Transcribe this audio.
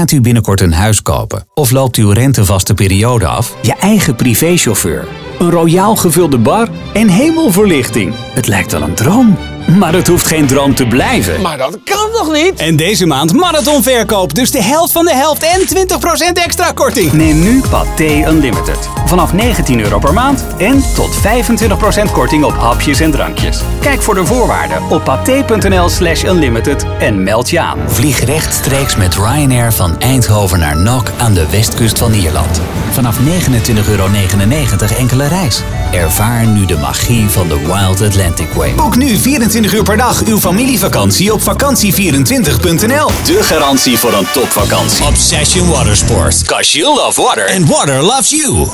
Gaat u binnenkort een huis kopen? Of loopt uw rentevaste periode af? Je eigen privéchauffeur, een royaal gevulde bar en hemelverlichting. Het lijkt wel een droom. Maar het hoeft geen droom te blijven. Maar dat kan toch niet? En deze maand marathonverkoop, dus de helft van de helft en 20% extra korting. Neem nu Pathé Unlimited. Vanaf 19 euro per maand en tot 25% korting op hapjes en drankjes. Kijk voor de voorwaarden op pathé.nl slash unlimited en meld je aan. Vlieg rechtstreeks met Ryanair van Eindhoven naar NOK aan de westkust van Ierland. Vanaf 29,99 euro enkele reis. Ervaar nu de magie van de Wild Atlantic Way. Boek nu 24 uur per dag uw familievakantie op vakantie24.nl. De garantie voor een topvakantie. Obsession Watersports. Cause you love water. And water loves you.